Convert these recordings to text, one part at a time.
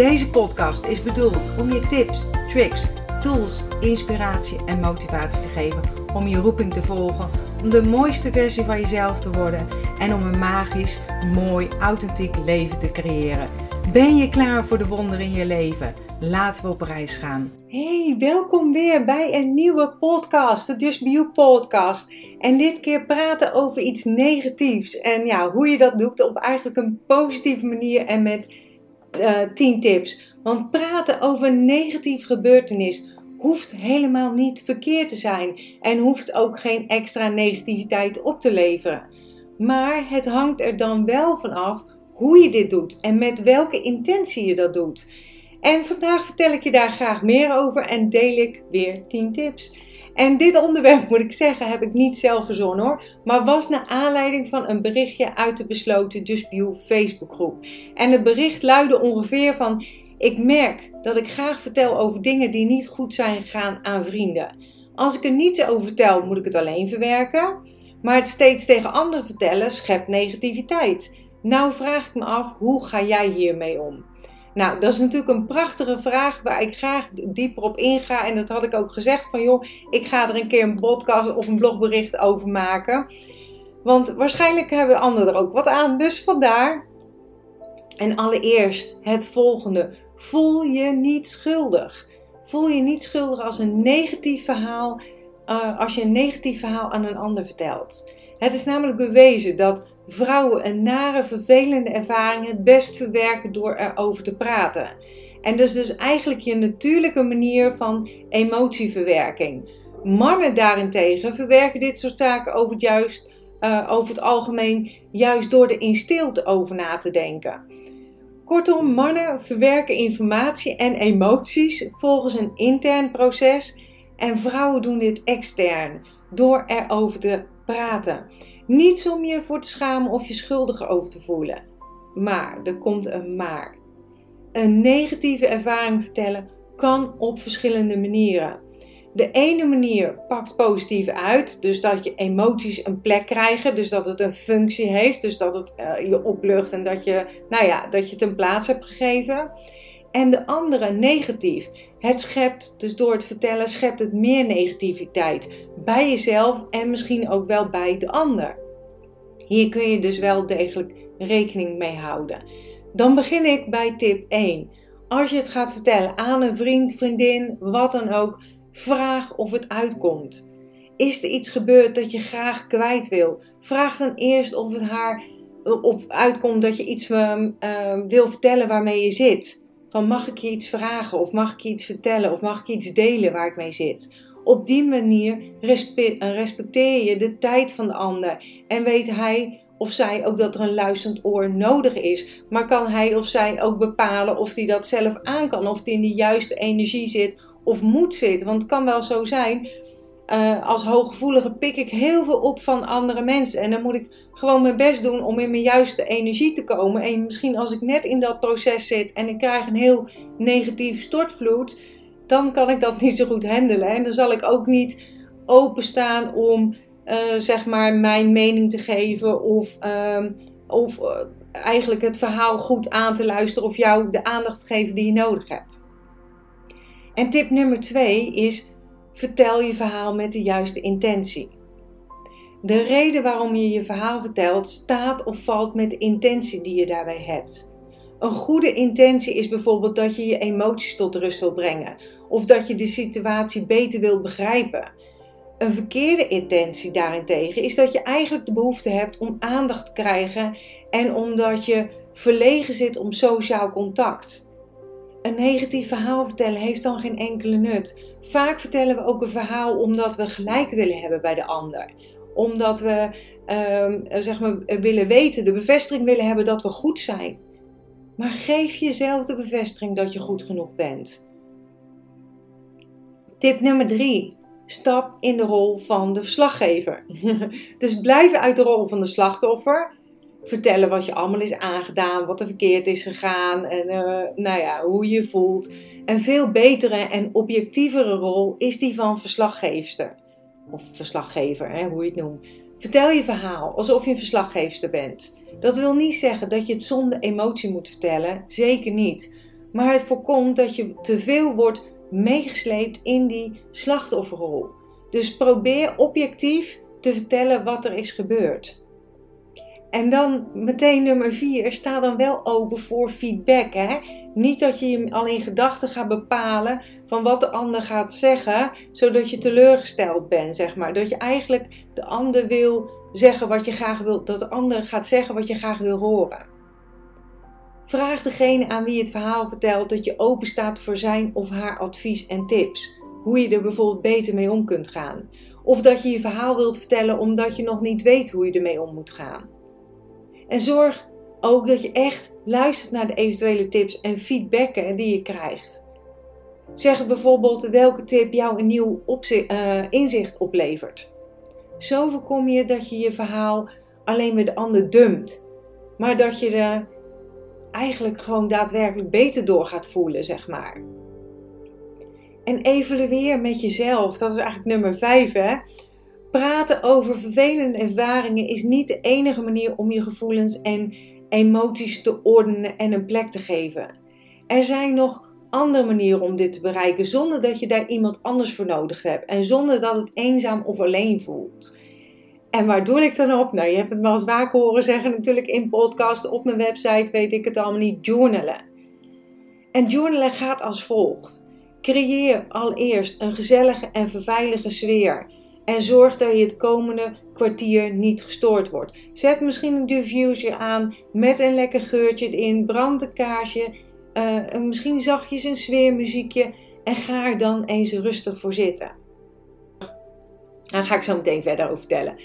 Deze podcast is bedoeld om je tips, tricks, tools, inspiratie en motivatie te geven om je roeping te volgen, om de mooiste versie van jezelf te worden en om een magisch, mooi, authentiek leven te creëren. Ben je klaar voor de wonderen in je leven? Laten we op reis gaan. Hey, welkom weer bij een nieuwe podcast, de Just podcast. En dit keer praten over iets negatiefs. En ja, hoe je dat doet op eigenlijk een positieve manier en met uh, eh, 10 tips. Want praten over negatieve gebeurtenis hoeft helemaal niet verkeerd te zijn. En hoeft ook geen extra negativiteit op te leveren. Maar het hangt er dan wel van af hoe je dit doet en met welke intentie je dat doet. En vandaag vertel ik je daar graag meer over en deel ik weer 10 tips. En dit onderwerp, moet ik zeggen, heb ik niet zelf verzonnen hoor, maar was naar aanleiding van een berichtje uit de besloten Just Facebookgroep. En het bericht luidde ongeveer van: Ik merk dat ik graag vertel over dingen die niet goed zijn gegaan aan vrienden. Als ik er niets over vertel, moet ik het alleen verwerken. Maar het steeds tegen anderen vertellen schept negativiteit. Nou vraag ik me af, hoe ga jij hiermee om? Nou, dat is natuurlijk een prachtige vraag waar ik graag dieper op inga. En dat had ik ook gezegd van joh, ik ga er een keer een podcast of een blogbericht over maken. Want waarschijnlijk hebben anderen er ook wat aan. Dus vandaar. En allereerst het volgende. Voel je niet schuldig. Voel je niet schuldig als een negatief verhaal, uh, als je een negatief verhaal aan een ander vertelt. Het is namelijk bewezen dat vrouwen een nare, vervelende ervaring het best verwerken door erover te praten. En dat is dus eigenlijk je natuurlijke manier van emotieverwerking. Mannen daarentegen verwerken dit soort zaken over het, juist, uh, over het algemeen juist door er in stilte over na te denken. Kortom, mannen verwerken informatie en emoties volgens een intern proces en vrouwen doen dit extern door erover te praten. Niets om je voor te schamen of je schuldig over te voelen. Maar, er komt een maar. Een negatieve ervaring vertellen kan op verschillende manieren. De ene manier pakt positief uit, dus dat je emoties een plek krijgen, dus dat het een functie heeft, dus dat het uh, je oplucht en dat je, nou ja, dat je het een plaats hebt gegeven. En de andere negatief. Het schept, dus door het vertellen, schept het meer negativiteit bij jezelf en misschien ook wel bij de ander. Hier kun je dus wel degelijk rekening mee houden. Dan begin ik bij tip 1. Als je het gaat vertellen aan een vriend, vriendin, wat dan ook, vraag of het uitkomt. Is er iets gebeurd dat je graag kwijt wil? Vraag dan eerst of het haar op uitkomt dat je iets uh, wil vertellen waarmee je zit. Van mag ik je iets vragen of mag ik je iets vertellen of mag ik iets delen waar ik mee zit? Op die manier respecteer je de tijd van de ander en weet hij of zij ook dat er een luisterend oor nodig is. Maar kan hij of zij ook bepalen of hij dat zelf aan kan, of hij in de juiste energie zit of moet zitten? Want het kan wel zo zijn. Uh, als hooggevoelige pik ik heel veel op van andere mensen. En dan moet ik gewoon mijn best doen om in mijn juiste energie te komen. En misschien als ik net in dat proces zit en ik krijg een heel negatief stortvloed, dan kan ik dat niet zo goed handelen. En dan zal ik ook niet openstaan om uh, zeg maar mijn mening te geven of, uh, of uh, eigenlijk het verhaal goed aan te luisteren of jou de aandacht geven die je nodig hebt. En tip nummer twee is vertel je verhaal met de juiste intentie. De reden waarom je je verhaal vertelt staat of valt met de intentie die je daarbij hebt. Een goede intentie is bijvoorbeeld dat je je emoties tot rust wil brengen of dat je de situatie beter wil begrijpen. Een verkeerde intentie daarentegen is dat je eigenlijk de behoefte hebt om aandacht te krijgen en omdat je verlegen zit om sociaal contact. Een negatief verhaal vertellen heeft dan geen enkele nut. Vaak vertellen we ook een verhaal omdat we gelijk willen hebben bij de ander. Omdat we uh, zeg maar, willen weten, de bevestiging willen hebben dat we goed zijn. Maar geef jezelf de bevestiging dat je goed genoeg bent. Tip nummer 3. Stap in de rol van de verslaggever. dus blijf uit de rol van de slachtoffer. Vertellen wat je allemaal is aangedaan, wat er verkeerd is gegaan en uh, nou ja, hoe je je voelt. Een veel betere en objectievere rol is die van verslaggeefster. Of verslaggever, hè, hoe je het noemt. Vertel je verhaal alsof je een verslaggeefster bent. Dat wil niet zeggen dat je het zonder emotie moet vertellen, zeker niet. Maar het voorkomt dat je te veel wordt meegesleept in die slachtofferrol. Dus probeer objectief te vertellen wat er is gebeurd. En dan meteen nummer 4, sta dan wel open voor feedback. Hè? Niet dat je je al in gedachten gaat bepalen van wat de ander gaat zeggen, zodat je teleurgesteld bent, zeg maar. Dat je eigenlijk de ander wil zeggen wat je graag wil, dat de ander gaat zeggen wat je graag wil horen. Vraag degene aan wie het verhaal vertelt dat je open staat voor zijn of haar advies en tips. Hoe je er bijvoorbeeld beter mee om kunt gaan. Of dat je je verhaal wilt vertellen omdat je nog niet weet hoe je ermee om moet gaan. En zorg ook dat je echt luistert naar de eventuele tips en feedbacken die je krijgt. Zeg bijvoorbeeld welke tip jou een nieuw uh, inzicht oplevert. Zo voorkom je dat je je verhaal alleen met de ander dumpt, maar dat je er eigenlijk gewoon daadwerkelijk beter door gaat voelen, zeg maar. En evalueer met jezelf, dat is eigenlijk nummer 5 hè. Praten over vervelende ervaringen is niet de enige manier om je gevoelens en emoties te ordenen en een plek te geven. Er zijn nog andere manieren om dit te bereiken zonder dat je daar iemand anders voor nodig hebt en zonder dat het eenzaam of alleen voelt. En waar doe ik dan op? Nou, je hebt het wel eens vaker horen zeggen natuurlijk in podcasts, op mijn website weet ik het allemaal niet, journalen. En journalen gaat als volgt. Creëer allereerst een gezellige en verveilige sfeer en zorg dat je het komende kwartier niet gestoord wordt. Zet misschien een diffuser aan met een lekker geurtje erin, brand kaarsje, uh, misschien zachtjes een sfeermuziekje en ga er dan eens rustig voor zitten. Daar ga ik zo meteen verder over vertellen.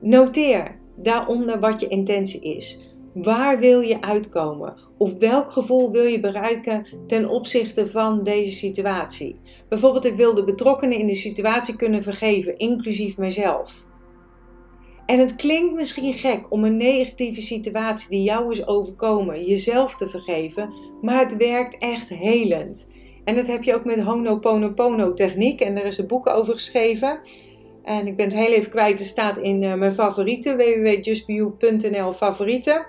Noteer daaronder wat je intentie is. Waar wil je uitkomen? Of welk gevoel wil je bereiken ten opzichte van deze situatie? Bijvoorbeeld, ik wil de betrokkenen in de situatie kunnen vergeven, inclusief mezelf. En het klinkt misschien gek om een negatieve situatie die jou is overkomen jezelf te vergeven, maar het werkt echt helend. En dat heb je ook met Honoponopono techniek en er is een boek over geschreven. En ik ben het heel even kwijt, het staat in eh, mijn favorieten, www.justbeyou.nl favorieten.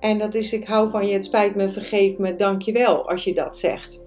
En dat is ik hou van je, het spijt me, vergeef me, dankjewel als je dat zegt.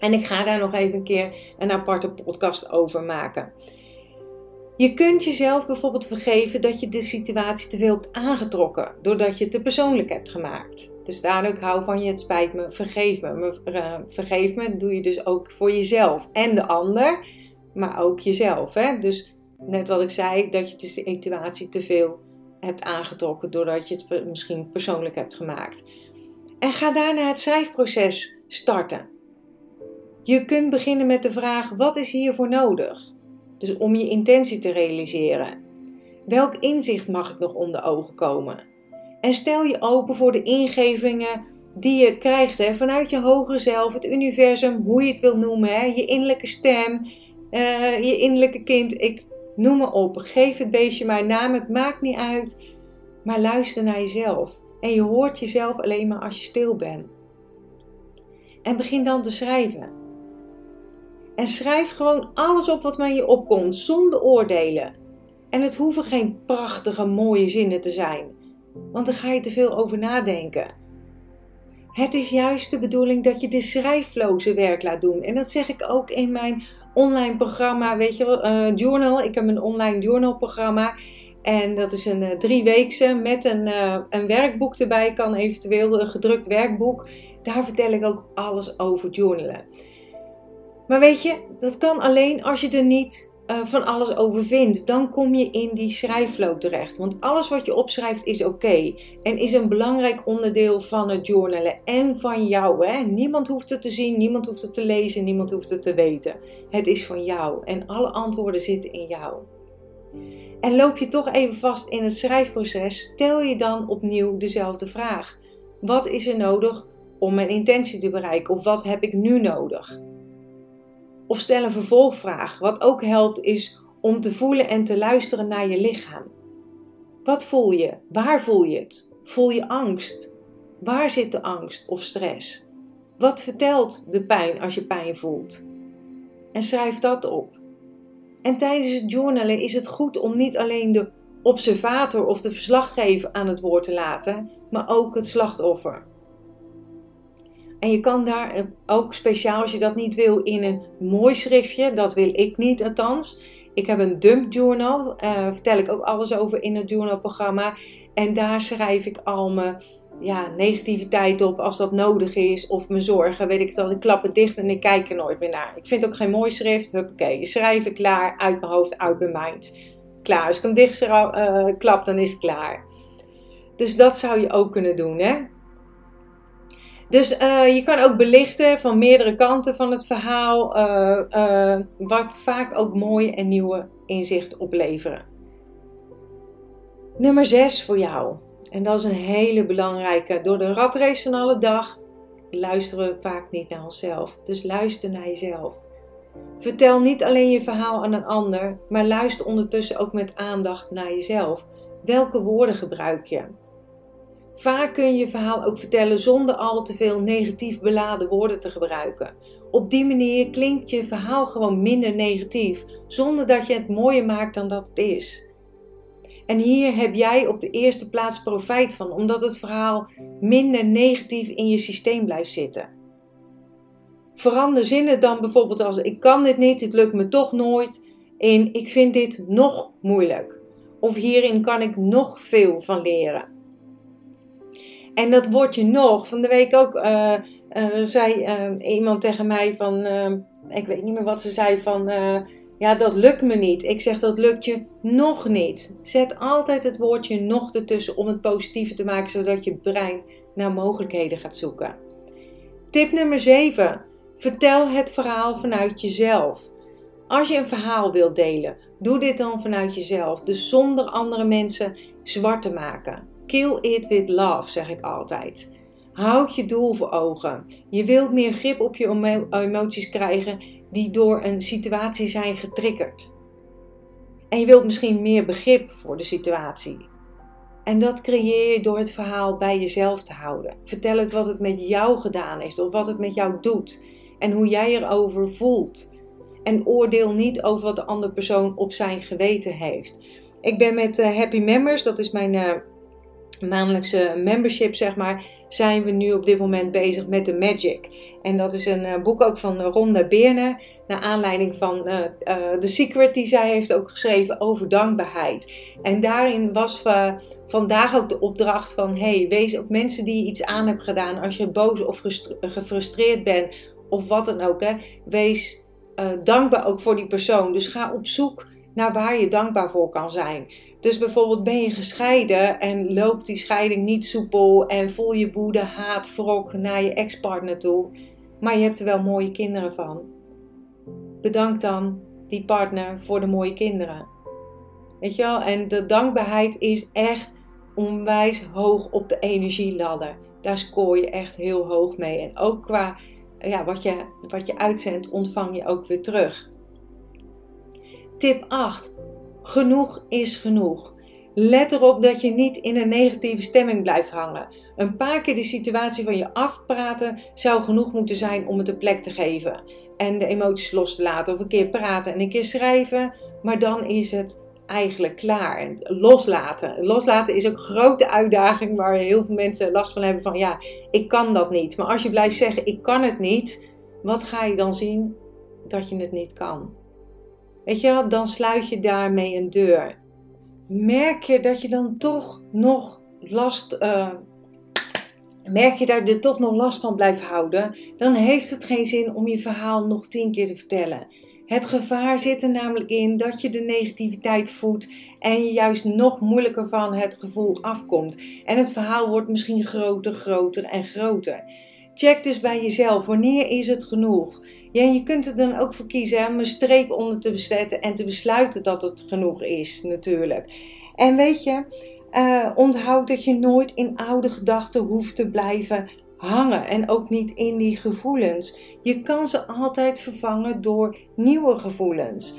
En ik ga daar nog even een keer een aparte podcast over maken. Je kunt jezelf bijvoorbeeld vergeven dat je de situatie te veel hebt aangetrokken, doordat je het te persoonlijk hebt gemaakt. Dus daardoor, hou van je, het spijt me, vergeef me. Eh, vergeef me doe je dus ook voor jezelf en de ander, maar ook jezelf. Hè? Dus net wat ik zei, dat je de situatie te veel hebt aangetrokken, doordat je het misschien persoonlijk hebt gemaakt. En ga daarna het schrijfproces starten. Je kunt beginnen met de vraag: wat is hiervoor nodig? Dus om je intentie te realiseren. Welk inzicht mag ik nog onder ogen komen? En stel je open voor de ingevingen die je krijgt hè, vanuit je hogere zelf, het universum, hoe je het wil noemen, hè, je innerlijke stem, uh, je innerlijke kind. Ik noem maar op. Geef het beestje maar naam, het maakt niet uit. Maar luister naar jezelf. En je hoort jezelf alleen maar als je stil bent. En begin dan te schrijven. En schrijf gewoon alles op wat maar je opkomt, zonder oordelen. En het hoeven geen prachtige, mooie zinnen te zijn, want dan ga je te veel over nadenken. Het is juist de bedoeling dat je de schrijfloze werk laat doen. En dat zeg ik ook in mijn online programma, weet je wel, uh, journal. Ik heb een online journal programma. En dat is een uh, drieweekse met een, uh, een werkboek erbij. Kan eventueel een gedrukt werkboek. Daar vertel ik ook alles over journalen. Maar weet je, dat kan alleen als je er niet uh, van alles over vindt. Dan kom je in die schrijfflow terecht. Want alles wat je opschrijft is oké. en is een belangrijk onderdeel van het journalen. En van jou. Hè? Niemand hoeft het te zien, niemand hoeft het te lezen, niemand hoeft het te weten. Het is van jou. En alle antwoorden zitten in jou. En loop je toch even vast in het schrijfproces, stel je dan opnieuw dezelfde vraag. Wat is er nodig om mijn intentie te bereiken? Of wat heb ik nu nodig? Of stel een vervolgvraag. Wat ook helpt is om te voelen en te luisteren naar je lichaam. Wat voel je? Waar voel je het? Voel je angst? Waar zit de angst of stress? Wat vertelt de pijn als je pijn voelt? En schrijf dat op. En tijdens het journalen is het goed om niet alleen de observator of de verslaggever aan het woord te laten, maar ook het slachtoffer. En je kan daar ook speciaal, als je dat niet wil, in een mooi schriftje, dat wil ik niet althans. Ik heb een dump journal, uh, vertel ik ook alles over in het journalprogramma. En daar schrijf ik al mijn ja, negativiteit op als dat nodig is. Of mijn zorgen, weet ik het al. Ik klap het dicht en ik kijk er nooit meer naar. Ik vind ook geen mooi schrift. Huppakee, schrijf ik klaar, uit mijn hoofd, uit mijn mind. Klaar, als ik hem dicht uh, klap, dan is het klaar. Dus dat zou je ook kunnen doen, hè. Dus uh, je kan ook belichten van meerdere kanten van het verhaal, uh, uh, wat vaak ook mooie en nieuwe inzichten opleveren. Nummer 6 voor jou. En dat is een hele belangrijke. Door de ratrace van alle dag luisteren we vaak niet naar onszelf. Dus luister naar jezelf. Vertel niet alleen je verhaal aan een ander, maar luister ondertussen ook met aandacht naar jezelf. Welke woorden gebruik je? Vaak kun je je verhaal ook vertellen zonder al te veel negatief beladen woorden te gebruiken. Op die manier klinkt je verhaal gewoon minder negatief, zonder dat je het mooier maakt dan dat het is. En hier heb jij op de eerste plaats profijt van, omdat het verhaal minder negatief in je systeem blijft zitten. Verander zinnen dan bijvoorbeeld als ik kan dit niet, het lukt me toch nooit, in ik vind dit nog moeilijk. Of hierin kan ik nog veel van leren. En dat woordje nog, van de week ook, uh, uh, zei uh, iemand tegen mij van, ik weet niet meer wat ze zei, van ja, dat lukt me niet. Ik zeg dat lukt je nog niet. Zet altijd het woordje nog ertussen om het positiever te maken, zodat je brein naar mogelijkheden gaat zoeken. Tip nummer 7. Vertel het verhaal vanuit jezelf. Als je een verhaal wilt delen, doe dit dan vanuit jezelf. Dus zonder andere mensen zwart te maken. Kill it with love, zeg ik altijd. Houd je doel voor ogen. Je wilt meer grip op je emoties krijgen die door een situatie zijn getriggerd. En je wilt misschien meer begrip voor de situatie. En dat creëer je door het verhaal bij jezelf te houden. Vertel het wat het met jou gedaan heeft of wat het met jou doet en hoe jij erover voelt. En oordeel niet over wat de andere persoon op zijn geweten heeft. Ik ben met uh, Happy Members, dat is mijn uh, maandelijkse membership, zeg maar, zijn we nu op dit moment bezig met The Magic. En dat is een uh, boek ook van Rhonda Beerne, naar aanleiding van uh, The Secret die zij heeft ook geschreven over dankbaarheid. En daarin was vandaag ook de opdracht van, hey, wees ook mensen die je iets aan hebt gedaan, als je boos of gefrustreerd bent of wat dan ook, hè, wees dankbaar ook voor die persoon. Dus ga op zoek naar waar je dankbaar voor kan zijn. Dus bijvoorbeeld ben je gescheiden en loopt die scheiding niet soepel en voel je woede, haat, wrok naar je ex-partner toe, maar je hebt er wel mooie kinderen van. Bedank dan die partner voor de mooie kinderen. Weet je wel? En de dankbaarheid is echt onwijs hoog op de energieladder. Daar scoor je echt heel hoog mee. En ook qua ja, wat, je, wat je uitzendt, ontvang je ook weer terug. Tip 8. Genoeg is genoeg. Let erop dat je niet in een negatieve stemming blijft hangen. Een paar keer de situatie van je afpraten zou genoeg moeten zijn om het een plek te geven. En de emoties los te laten. Of een keer praten en een keer schrijven. Maar dan is het eigenlijk klaar. En loslaten. Loslaten is ook een grote uitdaging waar heel veel mensen last van hebben. Van ja, ik kan dat niet. Maar als je blijft zeggen, ik kan het niet. Wat ga je dan zien? Dat je het niet kan. Weet je dan sluit je daarmee een deur. Merk je dat je dan toch nog last, uh, merk je daar toch nog last van blijft houden, dan heeft het geen zin om je verhaal nog tien keer te vertellen. Het gevaar zit er namelijk in dat je de negativiteit voedt en je juist nog moeilijker van het gevoel afkomt. En het verhaal wordt misschien groter, groter en groter. Check dus bij jezelf, wanneer is het genoeg? Ja, je kunt er dan ook voor kiezen om een streep onder te zetten en te besluiten dat het genoeg is, natuurlijk. En weet je, uh, onthoud dat je nooit in oude gedachten hoeft te blijven hangen en ook niet in die gevoelens. Je kan ze altijd vervangen door nieuwe gevoelens.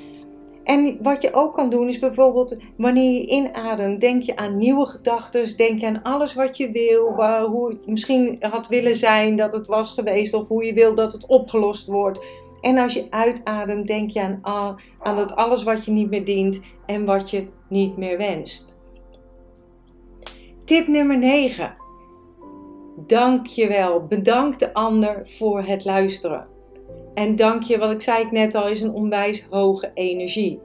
En wat je ook kan doen is bijvoorbeeld wanneer je inademt, denk je aan nieuwe gedachten, denk je aan alles wat je wil, waar, hoe het misschien had willen zijn dat het was geweest of hoe je wil dat het opgelost wordt. En als je uitademt, denk je aan, aan dat alles wat je niet meer dient en wat je niet meer wenst. Tip nummer 9. Dank je wel. Bedank de ander voor het luisteren. En dank je, wat ik zei net al, is een onwijs hoge energie.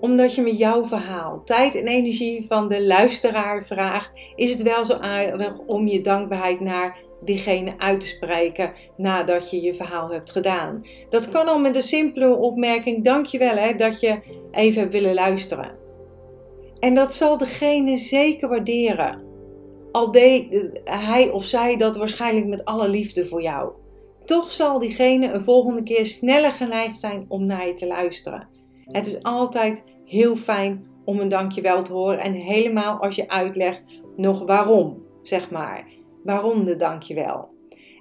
Omdat je met jouw verhaal tijd en energie van de luisteraar vraagt, is het wel zo aardig om je dankbaarheid naar diegene uit te spreken nadat je je verhaal hebt gedaan. Dat kan al met een simpele opmerking: dankjewel hè, dat je even hebt willen luisteren. En dat zal degene zeker waarderen. Al deed hij of zij dat waarschijnlijk met alle liefde voor jou. Toch zal diegene een volgende keer sneller geneigd zijn om naar je te luisteren. Het is altijd heel fijn om een dankjewel te horen en helemaal als je uitlegt nog waarom, zeg maar. Waarom de dankjewel.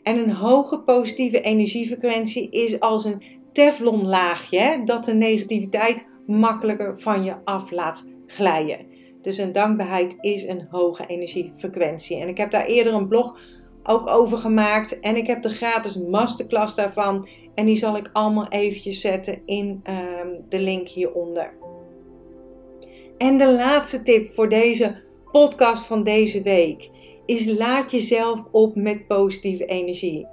En een hoge positieve energiefrequentie is als een teflonlaagje dat de negativiteit makkelijker van je af laat glijden. Dus een dankbaarheid is een hoge energiefrequentie. En ik heb daar eerder een blog ook over gemaakt. En ik heb de gratis masterclass daarvan. En die zal ik allemaal eventjes zetten in ehm, de link hieronder. En de laatste tip voor deze podcast van deze week is laat jezelf op met positieve energie.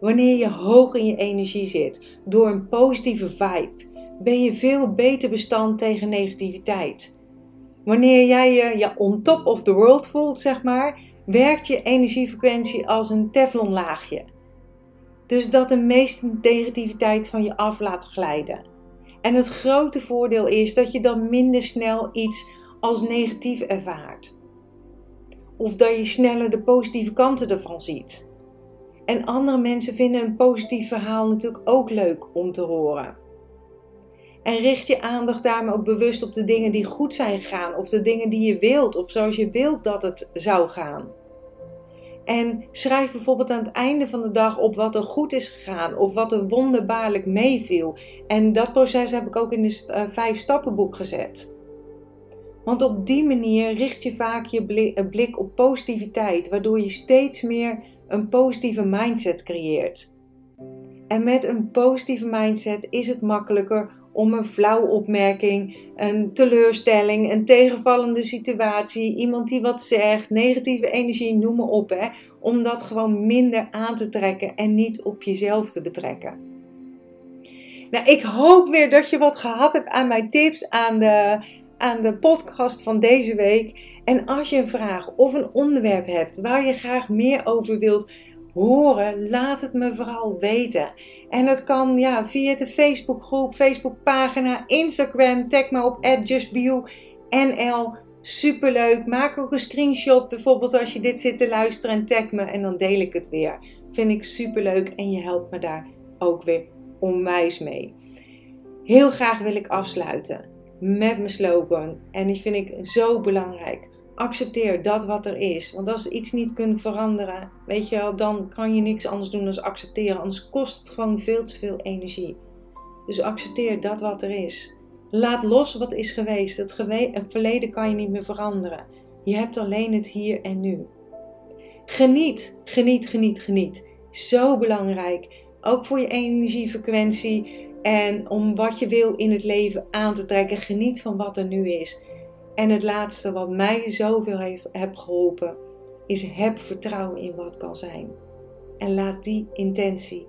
Wanneer je hoog in je energie zit, door een positieve vibe, ben je veel beter bestand tegen negativiteit. Wanneer jij je ja, on top of the world voelt, zeg maar, werkt je energiefrequentie als een teflonlaagje. Dus dat de meeste negativiteit van je af laat glijden. En het grote voordeel is dat je dan minder snel iets als negatief ervaart. Of dat je sneller de positieve kanten ervan ziet. En andere mensen vinden een positief verhaal natuurlijk ook leuk om te horen. En richt je aandacht daarmee ook bewust op de dingen die goed zijn gegaan, of de dingen die je wilt, of zoals je wilt dat het zou gaan. En schrijf bijvoorbeeld aan het einde van de dag op wat er goed is gegaan of wat er wonderbaarlijk meeviel. En dat proces heb ik ook in het uh, vijf stappenboek gezet. Want op die manier richt je vaak je blik, blik op positiviteit, waardoor je steeds meer een positieve mindset creëert. En met een positieve mindset is het makkelijker om een flauwe opmerking, een teleurstelling, een tegenvallende situatie, iemand die wat zegt, negatieve energie, noem maar op, hè, om dat gewoon minder aan te trekken en niet op jezelf te betrekken. Nou, ik hoop weer dat je wat gehad hebt aan mijn tips, aan de, aan de podcast van deze week. En als je een vraag of een onderwerp hebt waar je graag meer over wilt horen, laat het me vooral weten. En dat kan ja, via de Facebookgroep, Facebookpagina, Instagram. Tag me op justbeyou.nl. Superleuk. Maak ook een screenshot bijvoorbeeld als je dit zit te luisteren en tag me en dan deel ik het weer. Vind ik superleuk en je helpt me daar ook weer onwijs mee. Heel graag wil ik afsluiten met mijn slogan. En die vind ik zo belangrijk accepteer dat wat er is. Want als iets niet kunt veranderen, weet je wel, dan kan je niks anders doen dan accepteren. Anders kost het gewoon veel te veel energie. Dus accepteer dat wat er is. Laat los wat is geweest. Het, het verleden kan je niet meer veranderen. Je hebt alleen het hier en nu. Geniet, geniet, geniet, geniet. Zo belangrijk. Ook voor je energiefrequentie en om wat je wil in het leven aan te trekken. Geniet van wat er nu is. En het laatste wat mij zoveel heeft heb geholpen, is heb vertrouwen in wat kan zijn. En laat die intentie,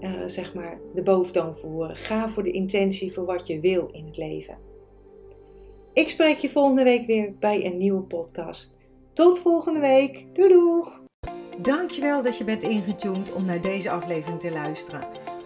uh, zeg maar, de boventoon voeren. Ga voor de intentie voor wat je wil in het leven. Ik spreek je volgende week weer bij een nieuwe podcast. Tot volgende week. Doei doeg! Dankjewel dat je bent ingetuned om naar deze aflevering te luisteren.